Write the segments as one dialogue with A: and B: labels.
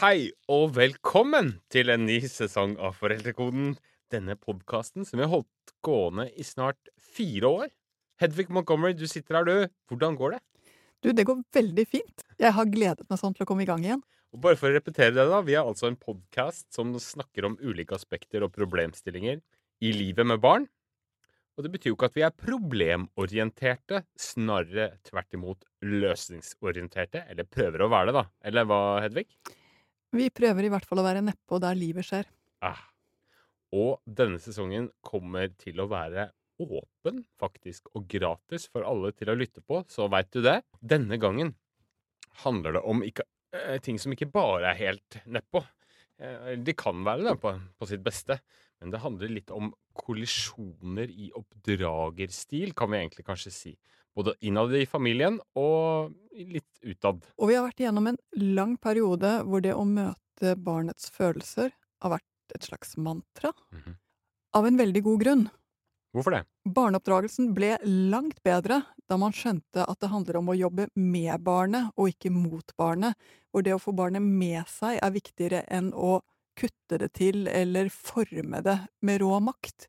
A: Hei og velkommen til en ny sesong av Foreldrekoden. Denne podkasten som vi har holdt gående i snart fire år. Hedvig Montgomery, du sitter her, du. Hvordan går det?
B: Du, det går veldig fint. Jeg har gledet meg sånn til å komme i gang igjen.
A: Og bare for å repetere det, da. Vi er altså en podkast som snakker om ulike aspekter og problemstillinger i livet med barn. Og det betyr jo ikke at vi er problemorienterte, snarere tvert imot løsningsorienterte. Eller prøver å være det, da. Eller hva, Hedvig?
B: Vi prøver i hvert fall å være nedpå der livet skjer.
A: Ah. Og denne sesongen kommer til å være åpen, faktisk, og gratis for alle til å lytte på, så veit du det. Denne gangen handler det om ikke, eh, ting som ikke bare er helt nedpå. Eh, de kan være det på, på sitt beste, men det handler litt om kollisjoner i oppdragerstil, kan vi egentlig kanskje si. Både innad i familien og litt utad.
B: Og vi har vært igjennom en lang periode hvor det å møte barnets følelser har vært et slags mantra.
A: Mhm.
B: Av en veldig god grunn.
A: Hvorfor det?
B: Barneoppdragelsen ble langt bedre da man skjønte at det handler om å jobbe med barnet og ikke mot barnet, hvor det å få barnet med seg er viktigere enn å kutte det til eller forme det med rå makt.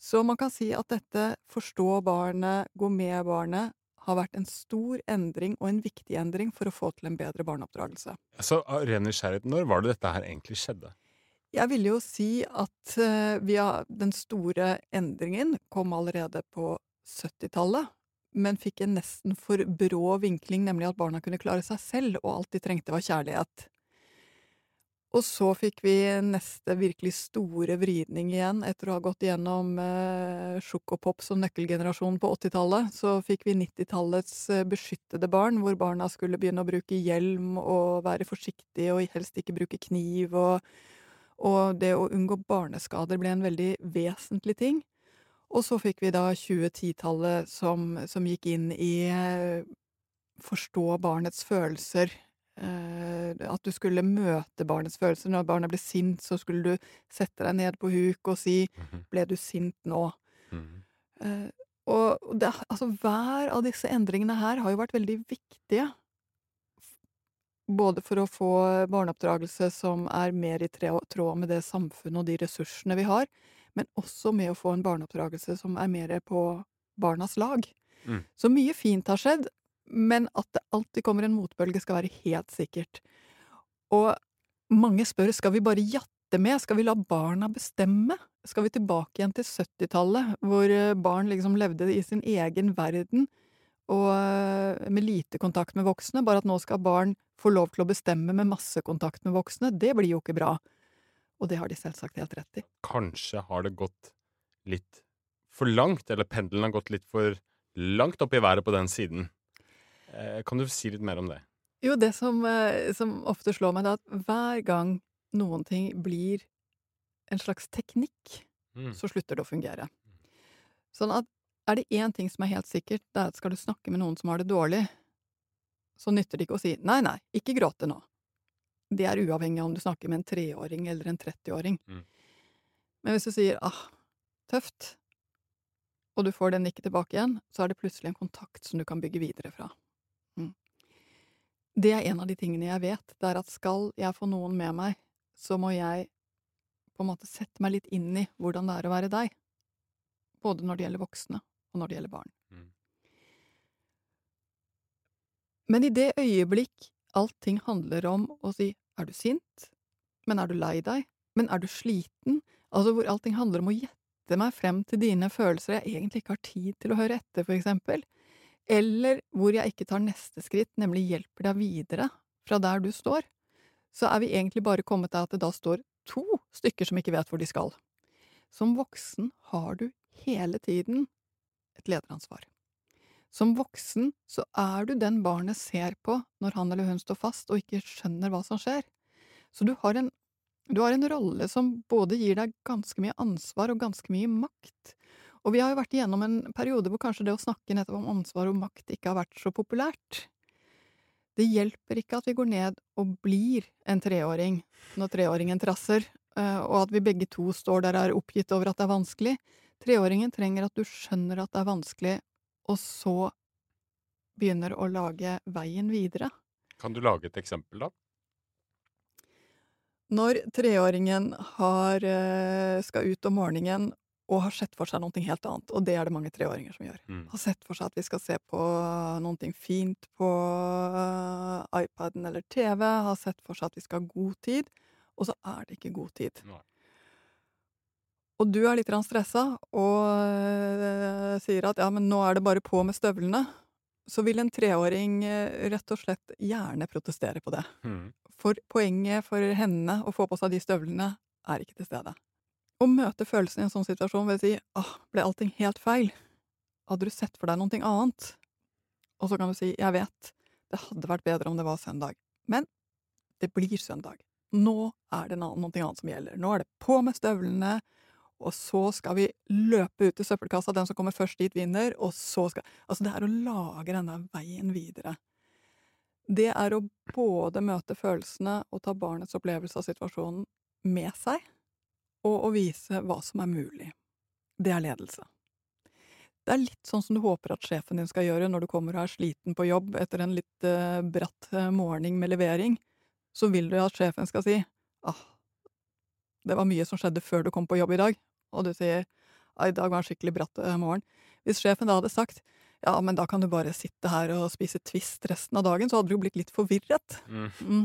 B: Så man kan si at dette forstå barnet, gå med barnet, har vært en stor endring og en viktig endring for å få til en bedre barneoppdragelse.
A: Så av ren nysgjerrighet, når var det dette her egentlig skjedde?
B: Jeg ville jo si at eh, har, den store endringen kom allerede på 70-tallet, men fikk en nesten for brå vinkling, nemlig at barna kunne klare seg selv, og alt de trengte var kjærlighet. Og så fikk vi neste virkelig store vridning igjen, etter å ha gått gjennom eh, sjokopop som nøkkelgenerasjon på 80-tallet. Så fikk vi 90-tallets eh, beskyttede barn, hvor barna skulle begynne å bruke hjelm og være forsiktige og helst ikke bruke kniv, og, og det å unngå barneskader ble en veldig vesentlig ting. Og så fikk vi da 2010-tallet som, som gikk inn i eh, forstå barnets følelser. Eh, at du skulle møte barnets følelser. Når barnet ble sint, så skulle du sette deg ned på huk og si
A: Mhm.
B: 'ble du sint nå'?
A: Mm
B: -hmm. og og det, altså, hver av disse endringene her har jo vært veldig viktige. Både for å få barneoppdragelse som er mer i tråd med det samfunnet og de ressursene vi har, men også med å få en barneoppdragelse som er mer på barnas lag.
A: Mm.
B: Så mye fint har skjedd, men at det alltid kommer en motbølge skal være helt sikkert. Og mange spør skal vi bare jatte med, skal vi la barna bestemme? Skal vi tilbake igjen til 70-tallet, hvor eh, barn liksom levde i sin egen verden og eh, med lite kontakt med voksne, bare at nå skal barn få lov til å bestemme med masse kontakt med voksne? Det blir jo ikke bra. Og det har de selvsagt helt rett i.
A: Kanskje har det gått litt for langt, eller pendelen har gått litt for langt opp i været på den siden. Eh, kan du si litt mer om det?
B: Jo, det som, eh, som ofte slår meg, er at hver gang noen ting blir en slags teknikk,
A: Mm.
B: så slutter det å fungere. Sånn at er det én ting som er helt sikkert, det er at skal du snakke med noen som har det dårlig, så nytter det ikke å si nei, nei, ikke gråte nå. Det er uavhengig av om du snakker med en treåring eller en 30-åring.
A: Mm.
B: Men hvis du sier ah, tøft, og du får den nikket tilbake igjen, så er det plutselig en kontakt som du kan bygge videre fra. Det er en av de tingene jeg vet, det er at skal jeg få noen med meg, så må jeg på en måte sette meg litt inn i hvordan det er å være deg. Både når det gjelder voksne, og når det gjelder barn.
A: Mm.
B: Men i det øyeblikk allting handler om å si er du sint, men er du lei deg, men er du sliten, altså hvor allting handler om å gjette meg frem til dine følelser jeg egentlig ikke har tid til å høre etter, for eksempel, eller hvor jeg ikke tar neste skritt, nemlig hjelper deg videre fra der du står, så er vi egentlig bare kommet til at det da står to stykker som ikke vet hvor de skal. Som voksen har du hele tiden et lederansvar. Som voksen så er du den barnet ser på når han eller hun står fast og ikke skjønner hva som skjer. Så du har en, du har en rolle som både gir deg ganske mye ansvar og ganske mye makt. Og vi har jo vært igjennom en periode hvor kanskje det å snakke nettopp om ansvar og makt ikke har vært så populært. Det hjelper ikke at vi går ned og blir en treåring når treåringen trasser, eh, og at vi begge to står der og er oppgitt over at det er vanskelig. Treåringen trenger at du skjønner at det er vanskelig, og så begynner å lage veien videre.
A: Kan du lage et eksempel, da?
B: Når treåringen har, eh, skal ut om morgenen og har sett for seg noe helt annet, og det er det mange treåringer som gjør.
A: Mm.
B: Har sett for seg at vi skal se på noe fint på eh, iPaden eller TV, har sett for seg at vi skal ha god tid, og så er det ikke god tid.
A: Nei.
B: Og du er litt stressa og eh, sier at ja, men nå er det bare på med støvlene. Så vil en treåring eh, rett og slett gjerne protestere på det.
A: Mm.
B: For poenget for henne å få på seg de støvlene er ikke til stede. Å møte følelsen i en sånn situasjon ved å si åh, ble allting helt feil? Hadde du sett for deg noe annet? Og så kan du si jeg vet, det hadde vært bedre om det var søndag. Men det blir søndag. Nå er det noe annet som gjelder. Nå er det på med støvlene, og så skal vi løpe ut til søppelkassa, den som kommer først dit vinner, og så skal Altså, det er å lage denne veien videre. Det er å både møte følelsene og ta barnets opplevelse av situasjonen med seg, og å vise hva som er mulig. Det er ledelse. Det er litt sånn som du håper at sjefen din skal gjøre når du kommer og er sliten på jobb etter en litt uh, bratt uh, morgen med levering. Så vil du at sjefen skal si ah, det var mye som skjedde før du kom på jobb i dag, og du sier i dag var en skikkelig bratt uh, morgen. Hvis sjefen da hadde sagt ja, men da kan du bare sitte her og spise Twist resten av dagen, så hadde du jo blitt litt forvirret.
A: Mm.
B: Mm.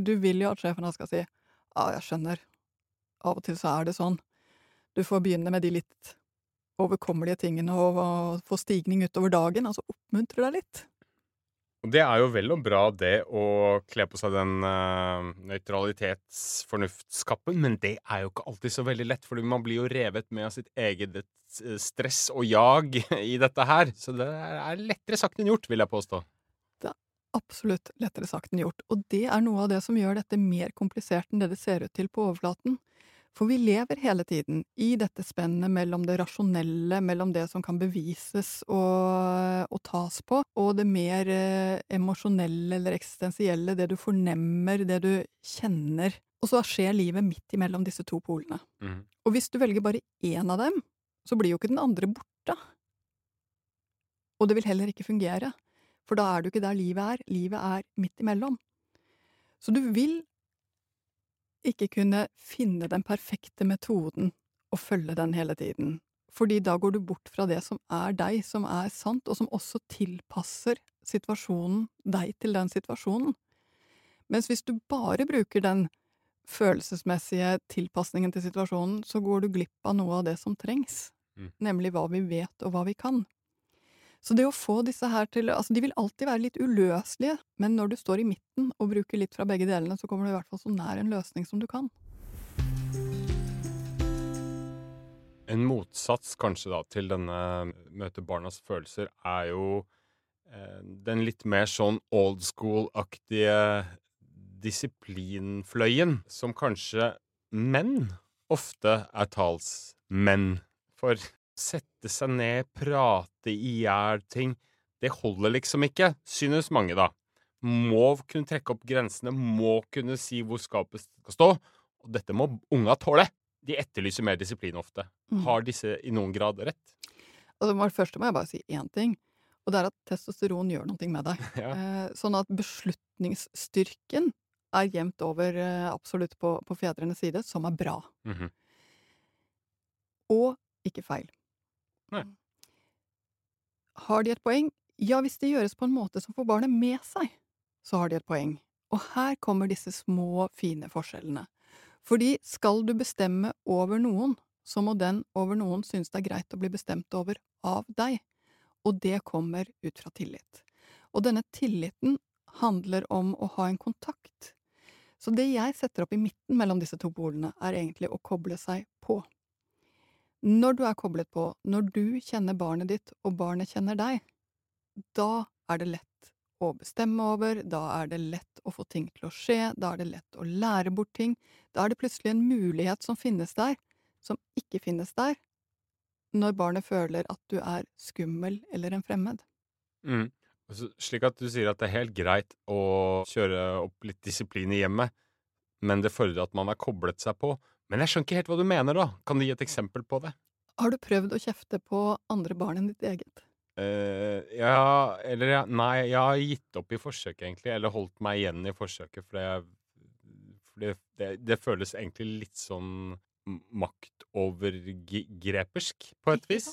B: Du vil jo at sjefen da skal si ja, jeg skjønner, av og til så er det sånn. Du får begynne med de litt overkommelige tingene og, og få stigning utover dagen, altså oppmuntre deg litt.
A: Og det er jo vel og bra, det å kle på seg den uh, nøytralitetsfornuftskappen, men det er jo ikke alltid så veldig lett, fordi man blir jo revet med av sitt eget eh, stress og jag i dette her. Så det er lettere sagt enn gjort, vil jeg påstå.
B: Det er absolutt lettere sagt enn gjort, og det er noe av det som gjør dette mer komplisert enn det det ser ut til på overflaten. For vi lever hele tiden i dette spennet mellom det rasjonelle, mellom det som kan bevises og, og tas på, og det mer eh, emosjonelle eller eksistensielle, det du fornemmer, det du kjenner. Og så skjer livet midt imellom disse to polene.
A: Mm.
B: Og hvis du velger bare én av dem, så blir jo ikke den andre borte. Og det vil heller ikke fungere, for da er du ikke der livet er. Livet er midt imellom. Så du vil ikke kunne finne den perfekte metoden og følge den hele tiden. Fordi da går du bort fra det som er deg, som er sant, og som også tilpasser situasjonen deg til den situasjonen. Mens hvis du bare bruker den følelsesmessige tilpasningen til situasjonen, så går du glipp av noe av det som trengs,
A: mm.
B: nemlig hva vi vet og hva vi kan. Så det å få disse her til Altså, de vil alltid være litt uløselige, men når du står i midten og bruker litt fra begge delene, så kommer du i hvert fall så nær en løsning som du kan.
A: En motsats kanskje da til denne møte barnas følelser er jo eh, den litt mer sånn old school-aktige disiplinfløyen, som kanskje menn ofte er talsmenn for sette seg ned, prate i hjel ting. Det holder liksom ikke, synes mange, da. Må kunne trekke opp grensene, må kunne si hvor skapet skal stå. Og dette må unga tåle. De etterlyser mer disiplin ofte.
B: Mm.
A: Har disse i noen grad rett?
B: Altså, for det første må jeg bare si én ting, og det er at testosteron gjør noe med deg.
A: Ja.
B: Eh, sånn at beslutningsstyrken er jevnt over eh, absolutt på, på fedrenes side, som er bra.
A: Mhm.
B: Og ikke feil.
A: Nei.
B: Har de et poeng? Ja, hvis det gjøres på en måte som får barnet med seg, så har de et poeng. Og her kommer disse små, fine forskjellene. Fordi skal du bestemme over noen, så må den over noen synes det er greit å bli bestemt over av deg. Og det kommer ut fra tillit. Og denne tilliten handler om å ha en kontakt. Så det jeg setter opp i midten mellom disse to polene, er egentlig å koble seg på. Når du er koblet på, når du kjenner barnet ditt og barnet kjenner deg, da er det lett å bestemme over, da er det lett å få ting til å skje, da er det lett å lære bort ting, da er det plutselig en mulighet som finnes der, som ikke finnes der, når barnet føler at du er skummel eller en fremmed.
A: Mm. Altså, slik at du sier at det er helt greit å kjøre opp litt disiplin i hjemmet, men det fordrer at man har koblet seg på. Men jeg skjønner ikke helt hva du mener, da. Kan du gi et eksempel på det?
B: Har du prøvd å kjefte på andre barn enn ditt eget?
A: Uh, ja, eller ja, Nei, jeg har gitt opp i forsøket, egentlig. Eller holdt meg igjen i forsøket for, det, For det, det, det føles egentlig litt sånn maktovergrepersk, på et vis.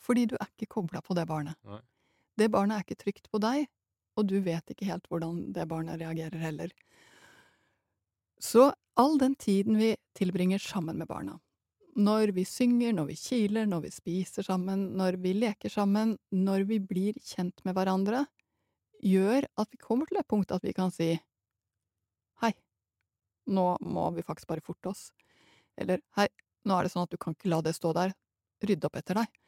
B: Fordi du er ikke kobla på det barnet.
A: Nei.
B: Det barnet er ikke trygt på deg, og du vet ikke helt hvordan det barnet reagerer heller. Så all den tiden vi tilbringer sammen med barna, når vi synger, når vi kiler, når vi spiser sammen, når vi leker sammen, når vi blir kjent med hverandre, gjør at vi kommer til et punkt at vi kan si hei, nå må vi faktisk bare forte oss. Eller hei, nå er det sånn at du kan ikke la det stå der, rydde opp etter deg.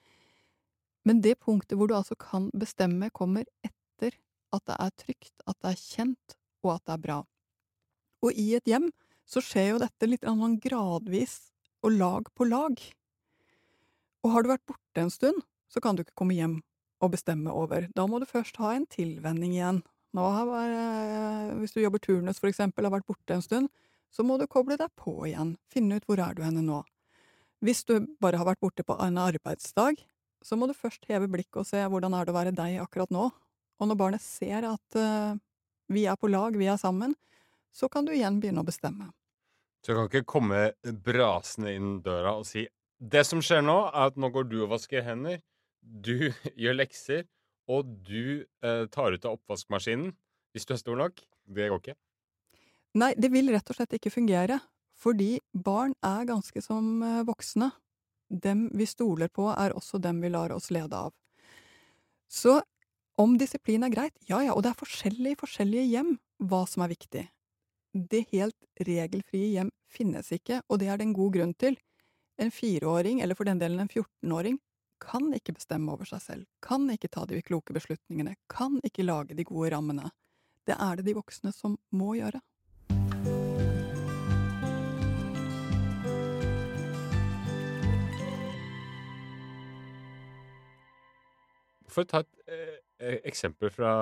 B: Men det punktet hvor du altså kan bestemme, kommer etter at det er trygt, at det er kjent, og at det er bra. Og i et hjem så skjer jo dette litt sånn gradvis og lag på lag. Og har du vært borte en stund, så kan du ikke komme hjem og bestemme over. Da må du først ha en tilvenning igjen. Nå har vært, hvis du jobber turnus for eksempel, har vært borte en stund, så må du koble deg på igjen, finne ut hvor er du henne nå. Hvis du bare har vært borte på en arbeidsdag, så må du først heve blikket og se hvordan er det å være deg akkurat nå. Og når barnet ser at uh, vi er på lag, vi er sammen, så kan du igjen begynne å bestemme.
A: Så jeg kan ikke komme brasende inn døra og si Det som skjer nå, er at nå går du og vasker hender, du gjør lekser, og du eh, tar ut av oppvaskmaskinen hvis du er stor nok. Det går ikke.
B: Nei, det vil rett og slett ikke fungere, fordi barn er ganske som eh, voksne. Dem vi stoler på, er også dem vi lar oss lede av. Så om disiplin er greit, ja ja, og det er forskjellig i forskjellige hjem hva som er viktig. Det helt regelfrie hjem finnes ikke, og det er det en god grunn til. En fireåring, eller for den delen en 14-åring, kan ikke bestemme over seg selv, kan ikke ta de kloke beslutningene, kan ikke lage de gode rammene. Det er det de voksne som må gjøre.
A: For å ta et eh, eksempel fra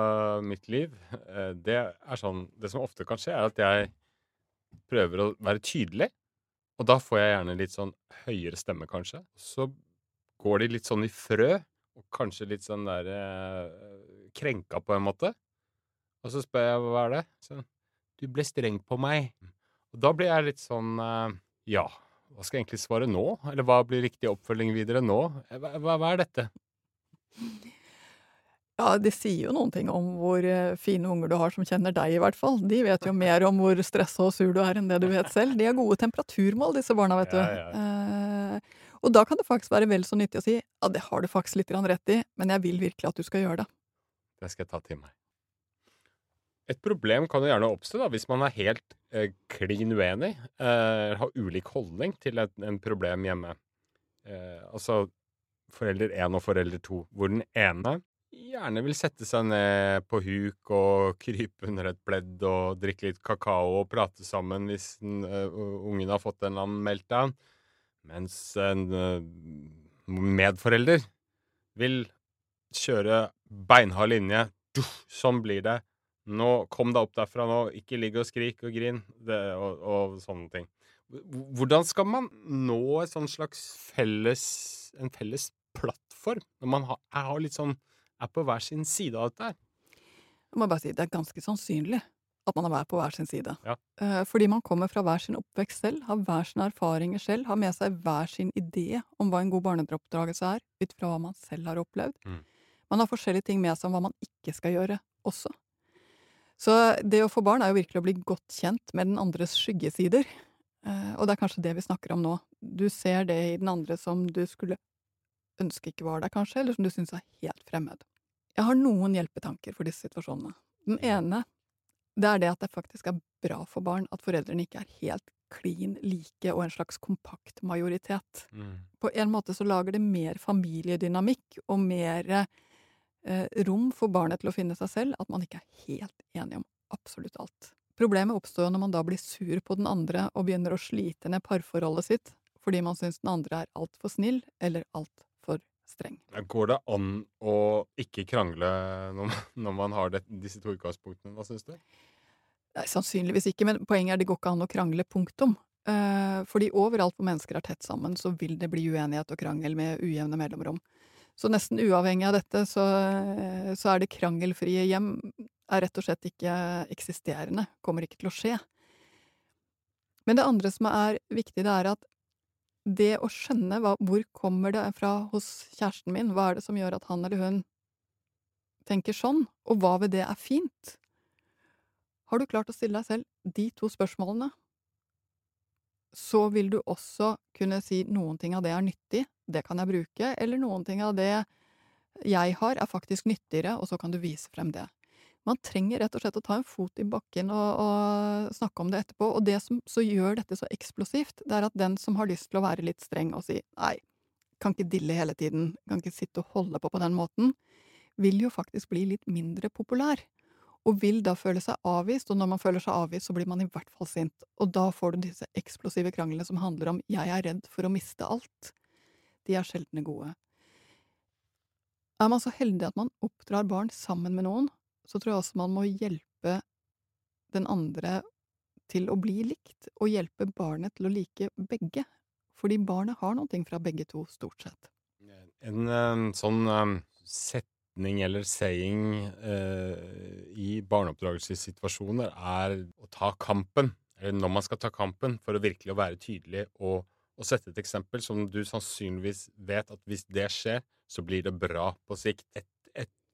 A: mitt liv. Eh, det er sånn Det som ofte kan skje, er at jeg prøver å være tydelig. Og da får jeg gjerne litt sånn høyere stemme, kanskje. Så går de litt sånn i frø, og kanskje litt sånn der eh, krenka på en måte. Og så spør jeg hva er det? Så, Du ble streng på meg. Og da blir jeg litt sånn eh, Ja, hva skal jeg egentlig svare nå? Eller hva blir riktig oppfølging videre nå? Hva, hva, hva er dette?
B: Ja, det sier jo noen ting om hvor eh, fine unger du har som kjenner deg, i hvert fall. De vet jo mer om hvor stressa og sur du er enn det du vet selv. De har gode temperaturmål, disse barna, vet du.
A: Ja,
B: Eh, og da kan det faktisk være vel så nyttig å si ja, det har du faktisk litt rett i, men jeg vil virkelig at du skal gjøre det.
A: Det skal jeg ta til meg. Et problem kan jo gjerne oppstå da, hvis man er helt eh, klin uenig, eh, har ulik holdning til et en problem hjemme. Eh, altså forelder én og forelder to, hvor den ene gjerne vil sette seg ned på huk og krype under et pledd og drikke litt kakao og prate sammen hvis den, uh, ungen har fått en eller annen meltdown, mens en uh, medforelder vil kjøre beinhard linje. Sånn blir det. Nå, Kom deg opp derfra nå. Ikke ligg og skrik og grin. Det, og, og sånne ting. Hvordan skal man nå et sånn slags felles, en felles plattform, når man har, har litt sånn, er på hver sin side av dette her?
B: Jeg må bare si det er ganske sannsynlig at man har vært på hver sin side.
A: Ja.
B: Eh, fordi man kommer fra hver sin oppvekst selv, har hver sine erfaringer selv, har med seg hver sin idé om hva en god barneoppdragelse er, ut fra hva man selv har opplevd.
A: Mm.
B: Man har forskjellige ting med seg om hva man ikke skal gjøre også. Så det å få barn er jo virkelig å bli godt kjent med den andres skyggesider. Eh, og det er kanskje det vi snakker om nå. Du ser det i den andre som du skulle ønske ikke var der, kanskje, eller som du syns er helt fremmed. Jeg har noen hjelpetanker for disse situasjonene. Den ene, det er det at det faktisk er bra for barn at foreldrene ikke er helt klin like og en slags kompakt majoritet. På en måte så lager det mer familiedynamikk og mer eh, rom for barnet til å finne seg selv, at man ikke er helt enige om absolutt alt. Problemet oppstår jo når man da blir sur på den andre og begynner å slite ned parforholdet sitt fordi man syns den andre er altfor snill eller altfor streng.
A: Går det an å ikke krangle når når man har det, disse to utgangspunktene? Hva syns du?
B: Nei, sannsynligvis ikke, men poenget er det går ikke an å krangle, punktum. Eh, fordi overalt hvor mennesker er tett sammen, så vil det bli uenighet og krangel med ujevne mellomrom. Så nesten uavhengig av dette, så, så er det krangelfrie hjem er rett og slett ikke eksisterende. Kommer ikke til å skje. Men det andre som er viktig, det er at det å skjønne hva, hvor kommer det fra hos kjæresten min, hva er det som gjør at han eller hun tenker sånn, og hva ved det er fint? Har du klart å stille deg selv de to spørsmålene, så vil du også kunne si noen ting av det er nyttig, det kan jeg bruke, eller noen ting av det jeg har, er faktisk nyttigere, og så kan du vise frem det. Man trenger rett og slett å ta en fot i bakken og, og snakke om det etterpå, og det som så gjør dette så eksplosivt, det er at den som har lyst til å være litt streng og si nei, kan ikke dille hele tiden, kan ikke sitte og holde på på den måten, vil jo faktisk bli litt mindre populær og vil da føle seg avvist, og når man føler seg avvist, så blir man i hvert fall sint, og da får du disse eksplosive kranglene som handler om 'jeg er redd for å miste alt'. De er sjeldne gode. Er man så heldig at man oppdrar barn sammen med noen, så tror jeg også man må hjelpe den andre til å bli likt, og hjelpe barnet til å like begge. Fordi barnet har noe fra begge to, stort sett.
A: En, en sånn um, setning eller saying uh, i barneoppdragelsessituasjoner er å ta kampen. Eller når man skal ta kampen, for å virkelig være tydelig og, og sette et eksempel som du sannsynligvis vet at hvis det skjer, så blir det bra på sikt. Et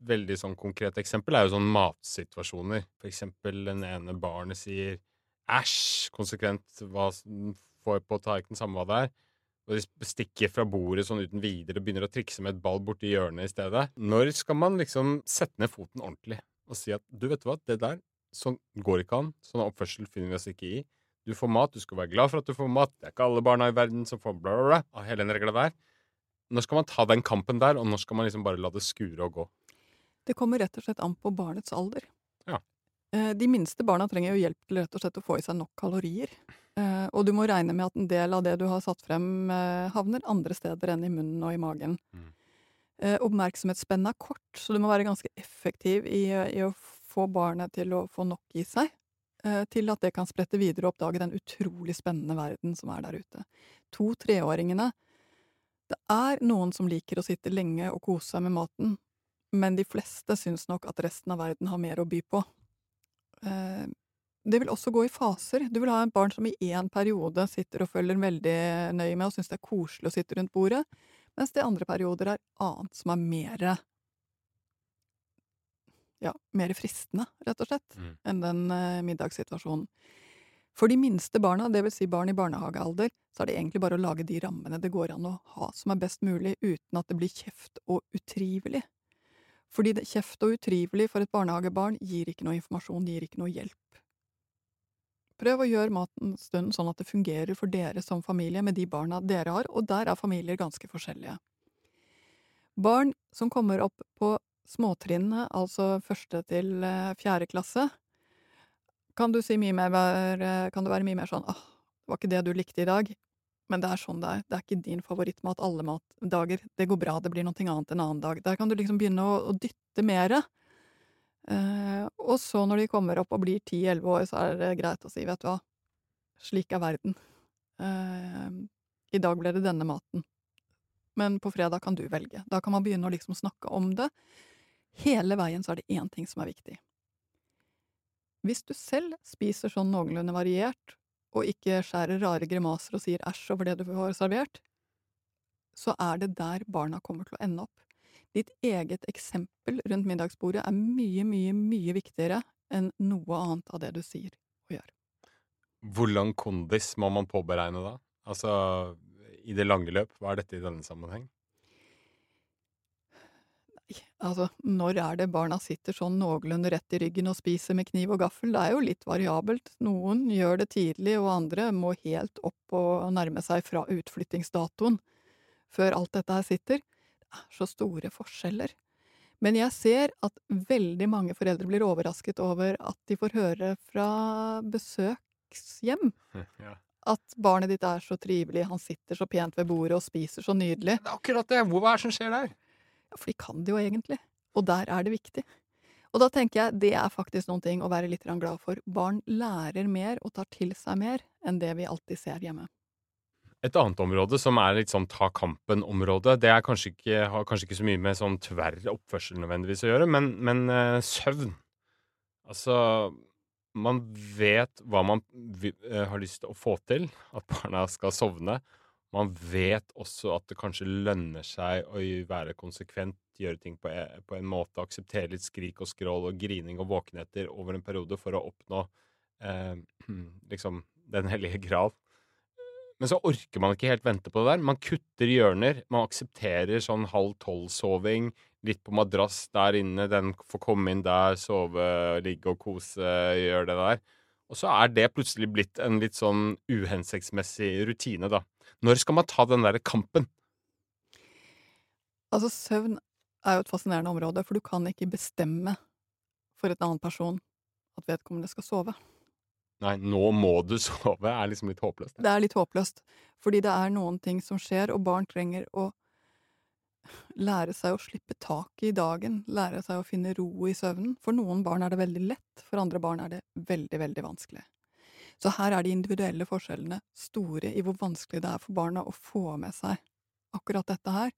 A: veldig sånn konkret eksempel er jo sånn matsituasjoner. For eksempel den ene barnet sier æsj konsekvent hva får på tallerkenen, samme hva det er. Og de stikker fra bordet sånn uten videre og begynner å trikse med et ball borti hjørnet i stedet. Når skal man liksom sette ned foten ordentlig og si at du vet hva, det der sånn går ikke an. Sånn oppførsel finner vi oss ikke i. Du får mat, du skal være glad for at du får mat. Det er ikke alle barna i verden som får bla, bla, bla. Hele den regla der. Når skal man ta den kampen der, og når skal man liksom bare la det skure og gå?
B: Det kommer rett og slett an på barnets alder.
A: Ja.
B: Eh, de minste barna trenger jo hjelp til rett og slett å få i seg nok kalorier. Eh, og du må regne med at en del av det du har satt frem, eh, havner andre steder enn i munnen og i magen. Mm. Oppmerksomhetsspennet er kort, så du må være ganske effektiv i, i å få barnet til å få nok i seg til at det kan sprette videre og oppdage den utrolig spennende verden som er der ute. To-treåringene det er noen som liker å sitte lenge og kose seg med maten, men de fleste syns nok at resten av verden har mer å by på. Eh, det vil også gå i faser. Du vil ha et barn som i én periode sitter og følger veldig nøye med og syns det er koselig å sitte rundt bordet, mens det i andre perioder er annet som er mer ja, mer fristende, rett og slett, mm. enn den uh, middagssituasjonen. For de minste barna, det vil Si barn i barnehagealder, så er det egentlig bare å lage de rammene det går an å ha som er best mulig, uten at det blir kjeft og utrivelig. Fordi det, kjeft og utrivelig for et barnehagebarn gir ikke noe informasjon, gir ikke noe hjelp. Prøv å gjøre maten stund sånn at det fungerer for dere som familie med de barna dere har, og der er familier ganske forskjellige. Barn som kommer opp på småtrinnene, altså første til eh, fjerde klasse, kan du si mer eh, Kan det være mye mer sånn åh, det var ikke det du likte i dag, men det er sånn det er. Det er ikke din favorittmat alle matdager. Det går bra, det blir noe annet en annen dag. Der kan du liksom begynne å, å dytte mere. Eh, og så når de kommer opp og blir ti-elleve år, så er det greit å si, vet du hva, slik er verden. Eh, I dag ble det denne maten. Men på fredag kan du velge. Da kan man begynne å liksom snakke om det. Hele veien så er det én ting som er viktig. Hvis du selv spiser sånn noenlunde variert, og ikke skjærer rare grimaser og sier æsj over det du får servert, så er det der barna kommer til å ende opp. Ditt eget eksempel rundt middagsbordet er mye, mye, mye viktigere enn noe annet av det du sier og gjør.
A: Hvor lang kondis må man påberegne da? Altså i det lange løp, hva er dette i denne sammenheng?
B: Altså, når er det barna sitter sånn noenlunde rett i ryggen og spiser med kniv og gaffel? Det er jo litt variabelt. Noen gjør det tidlig, og andre må helt opp og nærme seg fra utflyttingsdatoen før alt dette her sitter. Det er så store forskjeller. Men jeg ser at veldig mange foreldre blir overrasket over at de får høre fra besøkshjem ja. at barnet ditt er så trivelig, han sitter så pent ved bordet og spiser så nydelig.
A: Det er akkurat det! Hva er det som skjer der?
B: Ja, for de kan det jo egentlig. Og der er det viktig. Og da tenker jeg det er faktisk noen ting å være litt glad for. Barn lærer mer og tar til seg mer enn det vi alltid ser hjemme.
A: Et annet område som er litt sånn ta kampen-område, det kanskje ikke, har kanskje ikke så mye med sånn tverr oppførsel nødvendigvis å gjøre, men, men uh, søvn. Altså man vet hva man eh, har lyst til å få til, at barna skal sovne. Man vet også at det kanskje lønner seg å være konsekvent, gjøre ting på, e- en måte, akseptere litt skrik og skrål og grining og våkenheter over en periode for å oppnå eh, liksom den hellige grav. Men så orker man ikke helt vente på det der. Man kutter hjørner. Man aksepterer sånn halv tolv-soving, litt på madrass der inne, den får komme inn der, sove, ligge og kose, gjøre det der. Og så er det plutselig blitt en litt sånn uhensiktsmessig rutine, da. Når skal man ta den derre kampen?
B: Altså, søvn er jo et fascinerende område, for du kan ikke bestemme for en annen person at vedkommende skal sove.
A: Nei, nå må du sove, er liksom litt håpløst.
B: Det er litt håpløst, fordi det er noen ting som skjer, og barn trenger å lære seg å slippe taket i dagen, lære seg å finne ro i søvnen. For noen barn er det veldig lett, for andre barn er det veldig, veldig vanskelig. Så her er de individuelle forskjellene store i hvor vanskelig det er for barna å få med seg akkurat dette her.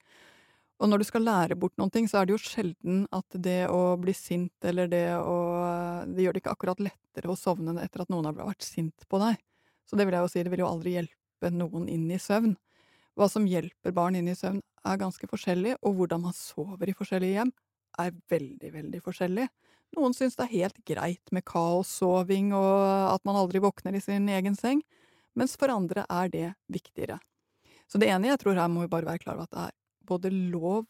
B: Og når du skal lære bort noen ting, så er det jo sjelden at det å bli sint eller det å Det gjør det ikke akkurat lettere å sovne etter at noen har vært sint på deg. Så det vil jeg jo si, det vil jo aldri hjelpe noen inn i søvn. Hva som hjelper barn inn i søvn, er ganske forskjellig, og hvordan man sover i forskjellige hjem, er veldig, veldig forskjellig. Noen syns det er helt greit med kaossoving og at man aldri våkner i sin egen seng, mens for andre er det viktigere. Så det ene jeg tror her må vi bare være klar over at det er både lov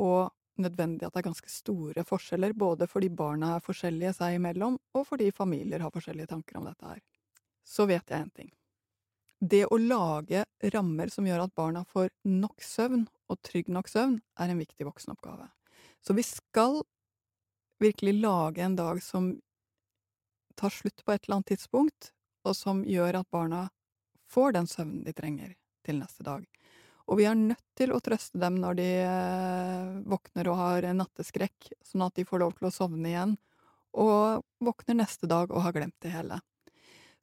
B: og nødvendig at det er ganske store forskjeller, både fordi barna er forskjellige seg imellom, og fordi familier har forskjellige tanker om dette her. Så vet jeg en ting. Det å lage rammer som gjør at barna får nok søvn, og trygg nok søvn, er en viktig voksenoppgave. Så vi skal virkelig lage en dag som tar slutt på et eller annet tidspunkt, og som gjør at barna får den søvnen de trenger til neste dag. Og vi er nødt til å trøste dem når de eh, våkner og har natteskrekk, sånn at de får lov til å sovne igjen, og våkner neste dag og har glemt det hele.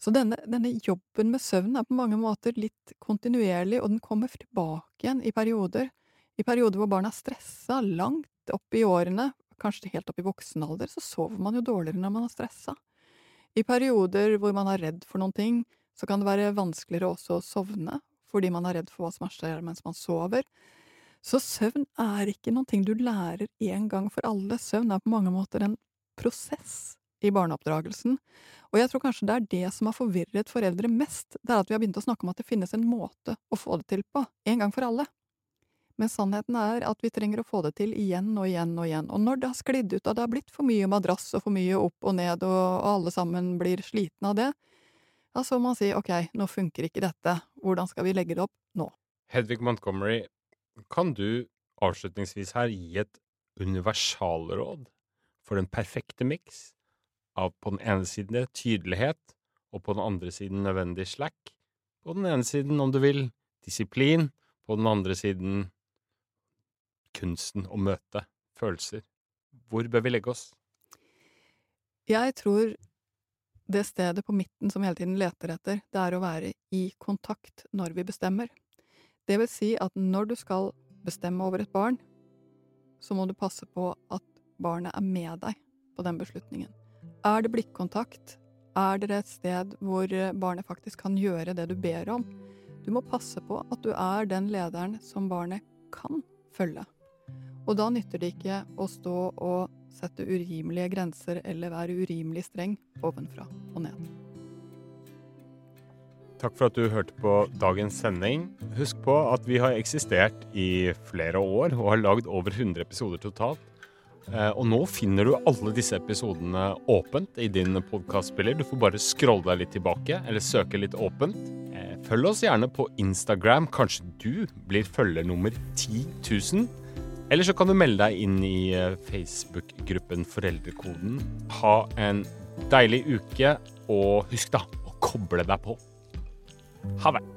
B: Så denne, denne jobben med søvn er på mange måter litt kontinuerlig, og den kommer tilbake igjen i perioder. I perioder hvor barn er stressa, langt opp i årene, kanskje helt opp i voksen alder, så sover man jo dårligere når man er stressa. I perioder hvor man er redd for noen ting, så kan det være vanskeligere også å sovne, fordi man er redd for hva som skjer mens man sover. Så søvn er ikke noen ting du lærer én gang for alle. Søvn er på mange måter en prosess i barneoppdragelsen. Og jeg tror kanskje det er det som har forvirret foreldre mest, det er at vi har begynt å snakke om at det finnes en måte å få det til på, en gang for alle. Men sannheten er at vi trenger å få det til igjen og igjen og igjen, og når det har sklidd ut, og det har blitt for mye madrass og for mye opp og ned, og, alle sammen blir slitne av det, ja, så må man si ok, nå funker ikke dette, hvordan skal vi legge det opp nå?
A: Hedvig Montgomery, kan du avslutningsvis her gi et universalråd for den perfekte miks av på den ene siden tydelighet, og på den andre siden nødvendig slack? På den ene siden, om du vil, disiplin, på den andre siden kunsten å møte følelser. Hvor bør vi legge oss?
B: Jeg tror det stedet på midten som vi hele tiden leter etter, det er å være i kontakt når vi bestemmer. Det vil si at når du skal bestemme over et barn, så må du passe på at barnet er med deg på den beslutningen. Er det blikkontakt? Er det et sted hvor barnet faktisk kan gjøre det du ber om? Du må passe på at du er den lederen som barnet kan følge. Og da nytter det ikke å stå og sette urimelige grenser eller være urimelig streng ovenfra og ned.
A: Takk for at du hørte på dagens sending. Husk på at vi har eksistert i flere år og har lagd over 100 episoder totalt. Eh, og nå finner du alle disse episodene åpent i din podkastspiller. Du får bare scrolle deg litt tilbake, eller søke litt åpent. Eh, følg oss gjerne på Instagram. Kanskje du blir følger nummer 10 000. Eller så kan du melde deg inn i eh, Facebook-gruppen Foreldrekoden. Ha en deilig uke, og husk da å koble deg på. Ha det!